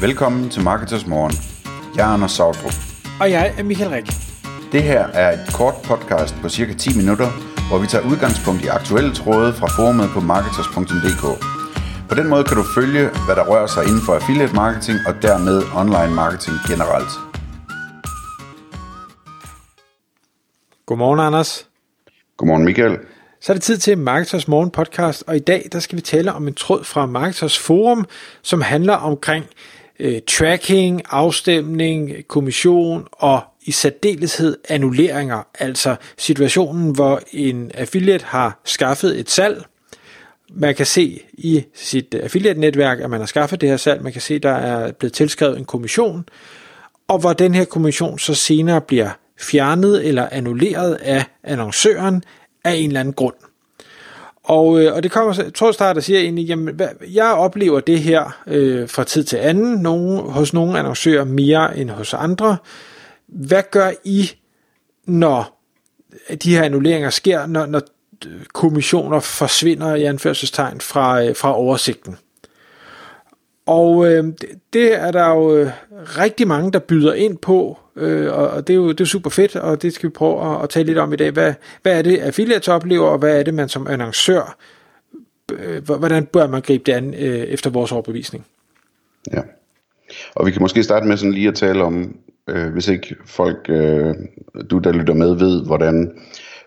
Velkommen til Marketers Morgen. Jeg er Anders Sautrup. Og jeg er Michael Rik. Det her er et kort podcast på cirka 10 minutter, hvor vi tager udgangspunkt i aktuelle tråde fra forumet på marketers.dk. På den måde kan du følge, hvad der rører sig inden for affiliate marketing og dermed online marketing generelt. Godmorgen, Anders. Godmorgen Michael. Så er det tid til Marketers Morgen podcast, og i dag der skal vi tale om en tråd fra Marketers Forum, som handler omkring øh, tracking, afstemning, kommission og i særdeleshed annulleringer, altså situationen, hvor en affiliate har skaffet et salg. Man kan se i sit affiliate-netværk, at man har skaffet det her salg. Man kan se, at der er blevet tilskrevet en kommission, og hvor den her kommission så senere bliver fjernet eller annulleret af annoncøren af en eller anden grund. Og, øh, og det kommer, så, start der siger egentlig, jamen, hvad, jeg oplever det her øh, fra tid til anden, nogen, hos nogle annoncører mere end hos andre. Hvad gør I, når de her annulleringer sker, når, når øh, kommissioner forsvinder i anførselstegn fra, øh, fra oversigten? Og øh, det er der jo øh, rigtig mange, der byder ind på, øh, og det er, jo, det er super fedt, og det skal vi prøve at, at tale lidt om i dag. Hvad, hvad er det, affiliates oplever, og hvad er det, man som annoncør, øh, hvordan bør man gribe det an øh, efter vores overbevisning? Ja, og vi kan måske starte med sådan lige at tale om, øh, hvis ikke folk, øh, du der lytter med, ved, hvordan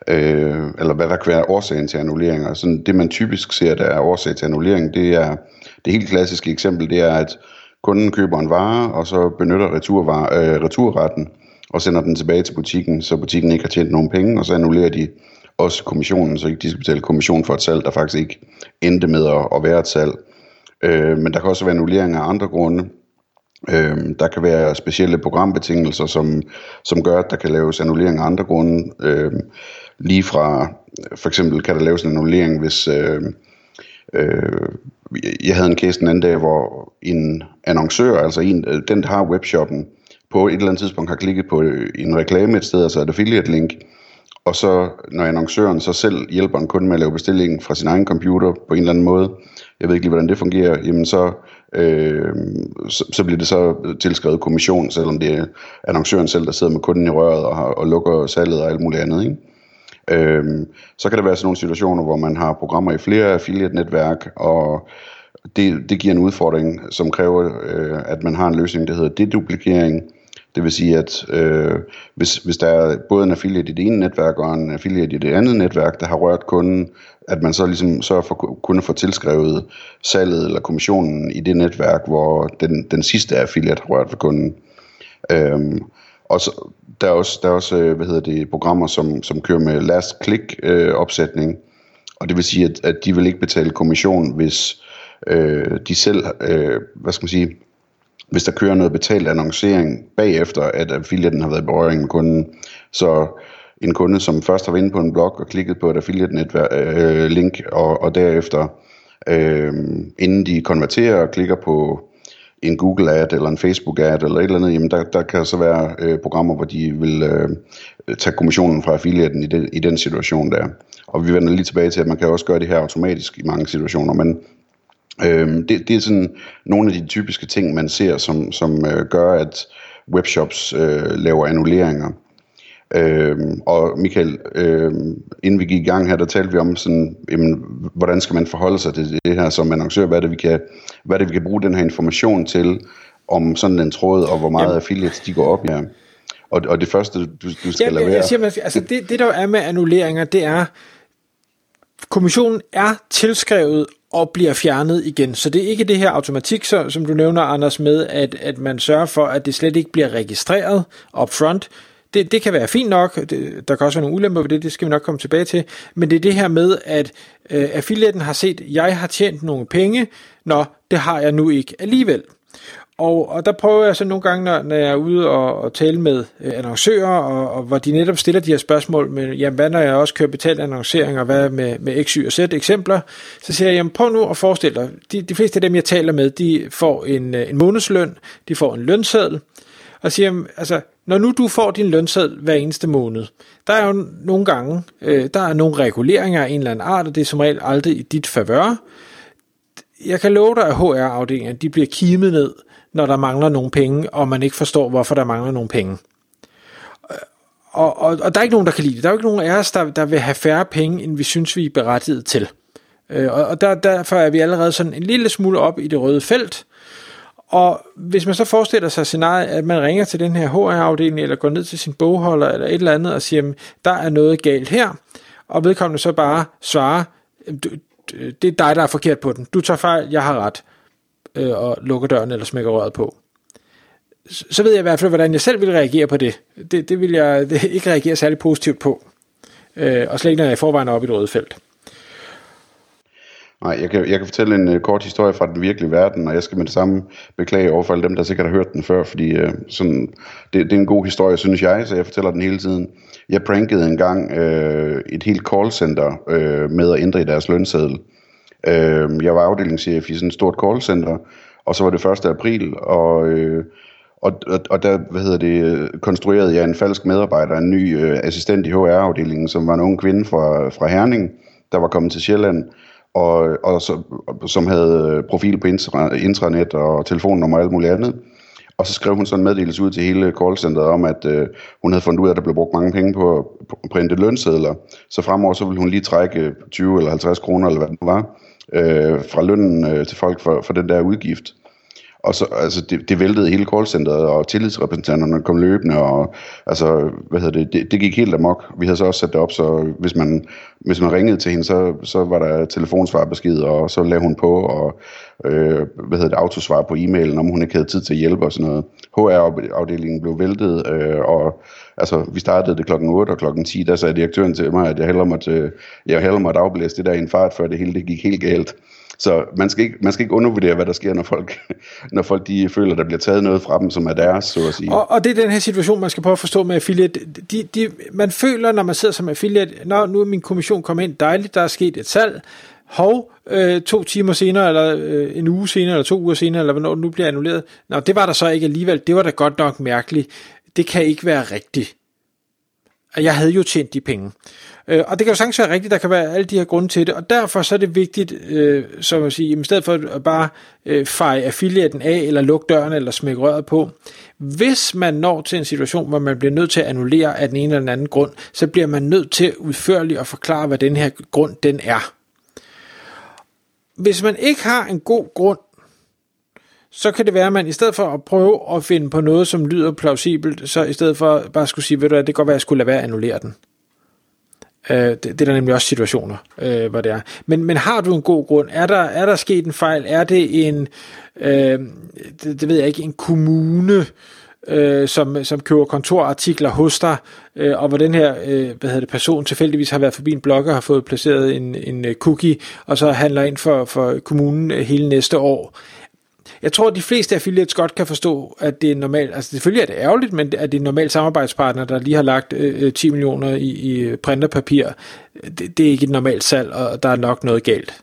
øh, eller hvad der kan være årsagen til annulleringer. Sådan det man typisk ser, der er årsag til annullering, det er det helt klassiske eksempel, det er, at kunden køber en vare, og så benytter returvar, øh, returretten og sender den tilbage til butikken, så butikken ikke har tjent nogen penge, og så annullerer de også kommissionen, så ikke de skal betale kommission for et salg, der faktisk ikke endte med at, at være et salg. Øh, men der kan også være annullering af andre grunde. Øh, der kan være specielle programbetingelser, som, som gør, at der kan laves annullering af andre grunde. Øh, lige fra, for eksempel kan der laves en annullering, hvis... Øh, øh, jeg havde en case den anden dag, hvor en annoncør, altså en, den der har webshoppen, på et eller andet tidspunkt har klikket på en reklame et sted, altså et affiliate link, og så når annoncøren så selv hjælper en kunde med at lave bestillingen fra sin egen computer på en eller anden måde, jeg ved ikke lige, hvordan det fungerer, jamen så, øh, så, så bliver det så tilskrevet kommission, selvom det er annoncøren selv, der sidder med kunden i røret og, har, og lukker salget og alt muligt andet. Ikke? Øhm, så kan der være sådan nogle situationer, hvor man har programmer i flere affiliate-netværk, og det, det giver en udfordring, som kræver, øh, at man har en løsning, der hedder deduplikering. Det vil sige, at øh, hvis, hvis der er både en affiliate i det ene netværk og en affiliate i det andet netværk, der har rørt kunden, at man så ligesom sørger for at få tilskrevet salget eller kommissionen i det netværk, hvor den, den sidste affiliate har rørt ved kunden. Øhm, og så, der er også, der er også øh, hvad hedder det, programmer, som, som kører med last click øh, opsætning, og det vil sige, at, at de vil ikke betale kommission, hvis øh, de selv, øh, hvad skal man sige, hvis der kører noget betalt annoncering bagefter, at affiliaten har været i berøring med kunden. Så en kunde, som først har været inde på en blog og klikket på et affiliate-link, øh, og, og derefter, øh, inden de konverterer og klikker på en Google ad eller en Facebook ad eller et eller andet, jamen der, der kan så være øh, programmer, hvor de vil øh, tage kommissionen fra affiliaten i, det, i den situation der. Og vi vender lige tilbage til, at man kan også gøre det her automatisk i mange situationer, men øh, det, det er sådan nogle af de typiske ting, man ser, som, som øh, gør, at webshops øh, laver annulleringer. Øhm, og Michael, øhm, inden vi gik i gang her, der talte vi om sådan, jamen, hvordan skal man forholde sig til det her som annoncør, hvad er det, vi kan, hvad er det, vi kan bruge den her information til, om sådan en tråd, og hvor meget jamen. affiliates de går op i. Ja. Og, og det første, du, du skal jamen, lade være... Jeg siger, altså det, det, der er med annulleringer, det er, kommissionen er tilskrevet og bliver fjernet igen. Så det er ikke det her automatik, så, som du nævner, Anders, med, at, at man sørger for, at det slet ikke bliver registreret upfront, det, det kan være fint nok, det, der kan også være nogle ulemper ved det, det skal vi nok komme tilbage til, men det er det her med, at øh, affiliaten har set, jeg har tjent nogle penge, nå, det har jeg nu ikke alligevel. Og, og der prøver jeg så nogle gange, når, når jeg er ude og, og tale med øh, annoncører, og, og hvor de netop stiller de her spørgsmål, men jamen, hvad når jeg også kører betalt annoncering, og hvad med, med X, Y og Z eksempler, så siger jeg, jamen prøv nu at forestille dig, de, de fleste af dem, jeg taler med, de får en, øh, en månedsløn, de får en lønseddel, og siger, jamen, altså, når nu du får din lønseddel hver eneste måned, der er jo nogle gange, øh, der er nogle reguleringer af en eller anden art, og det er som regel aldrig i dit favør. jeg kan love dig, at HR-afdelingen de bliver kimet ned, når der mangler nogle penge, og man ikke forstår, hvorfor der mangler nogle penge. Og, og, og der er ikke nogen, der kan lide det. Der er jo ikke nogen af os, der, der vil have færre penge, end vi synes, vi er berettiget til. Øh, og og der, derfor er vi allerede sådan en lille smule op i det røde felt. Og hvis man så forestiller sig scenariet, at man ringer til den her HR-afdeling, eller går ned til sin bogholder, eller et eller andet, og siger, der er noget galt her, og vedkommende så bare svarer, det er dig, der er forkert på den. Du tager fejl, jeg har ret. Øh, og lukker døren eller smækker røret på. Så ved jeg i hvert fald, hvordan jeg selv vil reagere på det. Det, det vil jeg det ikke reagere særlig positivt på. Øh, og slet ikke, når jeg i forvejen er oppe i det røde felt. Nej, jeg kan, jeg kan fortælle en uh, kort historie fra den virkelige verden, og jeg skal med det samme beklage over for alle dem, der sikkert har hørt den før, fordi uh, sådan, det, det er en god historie, synes jeg, så jeg fortæller den hele tiden. Jeg prankede engang uh, et helt callcenter uh, med at ændre i deres lønseddel. Uh, jeg var afdelingschef i sådan et stort callcenter, og så var det 1. april, og... Uh, og, og, og der hvad hedder det, konstruerede jeg en falsk medarbejder, en ny uh, assistent i HR-afdelingen, som var en ung kvinde fra, fra Herning, der var kommet til Sjælland og, og så, som havde øh, profil på intranet og telefonnummer og alt muligt andet. Og så skrev hun sådan en meddelelse ud til hele callcenteret om, at øh, hun havde fundet ud af, at der blev brugt mange penge på at printe lønsedler. Så fremover så ville hun lige trække øh, 20 eller 50 kroner, eller hvad det var, øh, fra lønnen øh, til folk for, for den der udgift. Og så, altså, det, det væltede hele callcenteret, og tillidsrepræsentanterne kom løbende, og altså, hvad hedder det, det, det gik helt amok. Vi havde så også sat det op, så hvis man, hvis man ringede til hende, så, så var der telefonsvarbesked, og så lagde hun på, og øh, hvad hedder det, autosvar på e-mailen, om hun ikke havde tid til at hjælpe og sådan noget. HR-afdelingen blev væltet, øh, og altså, vi startede det klokken 8, og klokken 10, der sagde direktøren til mig, at jeg hellere måtte, øh, jeg hellere måtte afblæse det der i en fart, før det hele det gik helt galt. Så man skal, ikke, man skal ikke undervurdere, hvad der sker, når folk, når folk de føler, der bliver taget noget fra dem, som er deres, så at sige. Og, og det er den her situation, man skal prøve at forstå med affiliate. De, de, man føler, når man sidder som affiliate, når nu er min kommission kommet ind, dejligt, der er sket et salg, hov, øh, to timer senere, eller øh, en uge senere, eller to uger senere, eller hvornår det nu bliver annulleret. Nå, det var der så ikke alligevel. Det var da godt nok mærkeligt. Det kan ikke være rigtigt. Jeg havde jo tjent de penge. Øh, og det kan jo sagtens være rigtigt, der kan være alle de her grunde til det, og derfor så er det vigtigt, øh, som at sige, i stedet for at bare øh, feje affiliaten af, eller lukke døren, eller smække røret på, hvis man når til en situation, hvor man bliver nødt til at annullere af den ene eller den anden grund, så bliver man nødt til udførligt at forklare, hvad den her grund den er. Hvis man ikke har en god grund, så kan det være, at man i stedet for at prøve at finde på noget, som lyder plausibelt, så i stedet for bare skulle sige, ved du hvad, det kan godt være, at jeg skulle lade være at annullere den. Øh, det, det er der nemlig også situationer, øh, hvor det er. Men, men har du en god grund? Er der, er der sket en fejl? Er det en, øh, det, det ved jeg ikke, en kommune, øh, som, som køber kontorartikler hos dig, øh, og hvor den her øh, hvad hedder det, person tilfældigvis har været forbi en blog og har fået placeret en, en cookie, og så handler ind for, for kommunen hele næste år. Jeg tror, at de fleste affiliates godt kan forstå, at det er normalt, altså selvfølgelig er det ærgerligt, men at det er en normal samarbejdspartner, der lige har lagt øh, øh 10 millioner i, i printerpapir, det, det er ikke et normalt salg, og der er nok noget galt.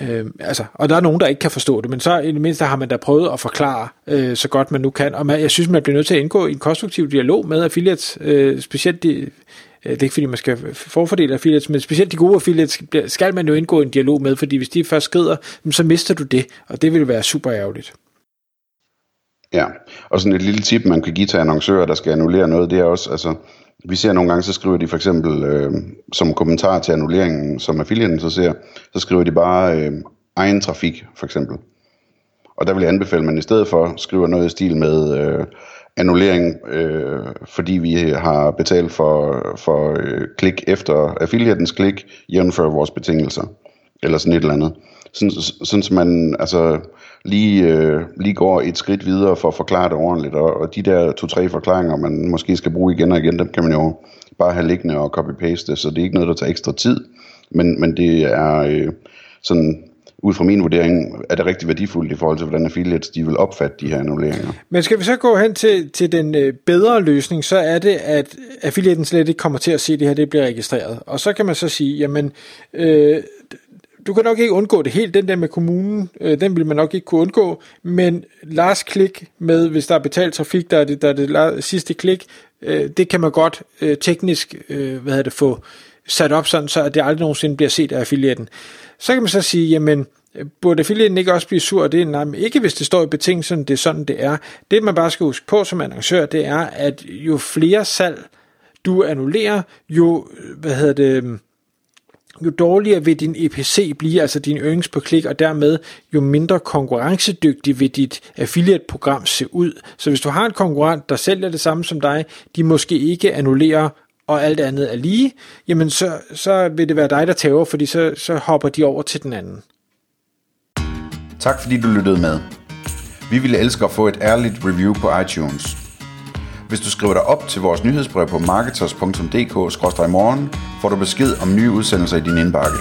Øh, altså, og der er nogen, der ikke kan forstå det, men så i det mindste har man da prøvet at forklare øh, så godt man nu kan, og man, jeg synes, man bliver nødt til at indgå i en konstruktiv dialog med affiliates, øh, specielt de, Øh, det er ikke fordi, man skal forfordele affiliates, men specielt de gode affiliates skal man jo indgå en dialog med, fordi hvis de først skrider, så mister du det, og det vil være super ærgerligt. Ja, og sådan et lille tip, man kan give til annoncører, der skal annullere noget, det er også, altså, vi ser nogle gange, så skriver de for eksempel øh, som kommentar til annulleringen, som affiliaten så ser, så skriver de bare øh, egen trafik, for eksempel. Og der vil jeg anbefale, at man i stedet for skriver noget i stil med, øh, annullering, øh, fordi vi har betalt for, for øh, klik efter affiliatens klik, jævnfør vores betingelser, eller sådan et eller andet. Sådan, sådan så man altså, lige, øh, lige går et skridt videre for at forklare det ordentligt, og, og de der to-tre forklaringer, man måske skal bruge igen og igen, dem kan man jo bare have liggende og copy-paste, så det er ikke noget, der tager ekstra tid, men, men det er øh, sådan ud fra min vurdering, er det rigtig værdifuldt i forhold til, hvordan affiliates de vil opfatte de her annulleringer. Men skal vi så gå hen til, til den øh, bedre løsning, så er det, at affiliaten slet ikke kommer til at se det her, det bliver registreret. Og så kan man så sige, jamen, øh, du kan nok ikke undgå det helt, den der med kommunen, øh, den vil man nok ikke kunne undgå, men last klik med, hvis der er betalt trafik, der er det, der er det sidste klik, øh, det kan man godt øh, teknisk, øh, hvad hedder det, få sat op sådan, så at det aldrig nogensinde bliver set af affiliaten. Så kan man så sige, jamen, burde affiliaten ikke også blive sur? Det er nej, ikke, hvis det står i betingelsen, det er sådan, det er. Det, man bare skal huske på som annoncør, det er, at jo flere salg du annullerer, jo, hvad hedder det, jo dårligere vil din EPC blive, altså din earnings på klik, og dermed jo mindre konkurrencedygtig vil dit affiliate-program se ud. Så hvis du har en konkurrent, der sælger det samme som dig, de måske ikke annullerer og alt andet er lige, jamen så, så vil det være dig, der tæver, fordi så, så hopper de over til den anden. Tak fordi du lyttede med. Vi ville elske at få et ærligt review på iTunes. Hvis du skriver dig op til vores nyhedsbrev på marketers.dk-morgen, får du besked om nye udsendelser i din indbakke.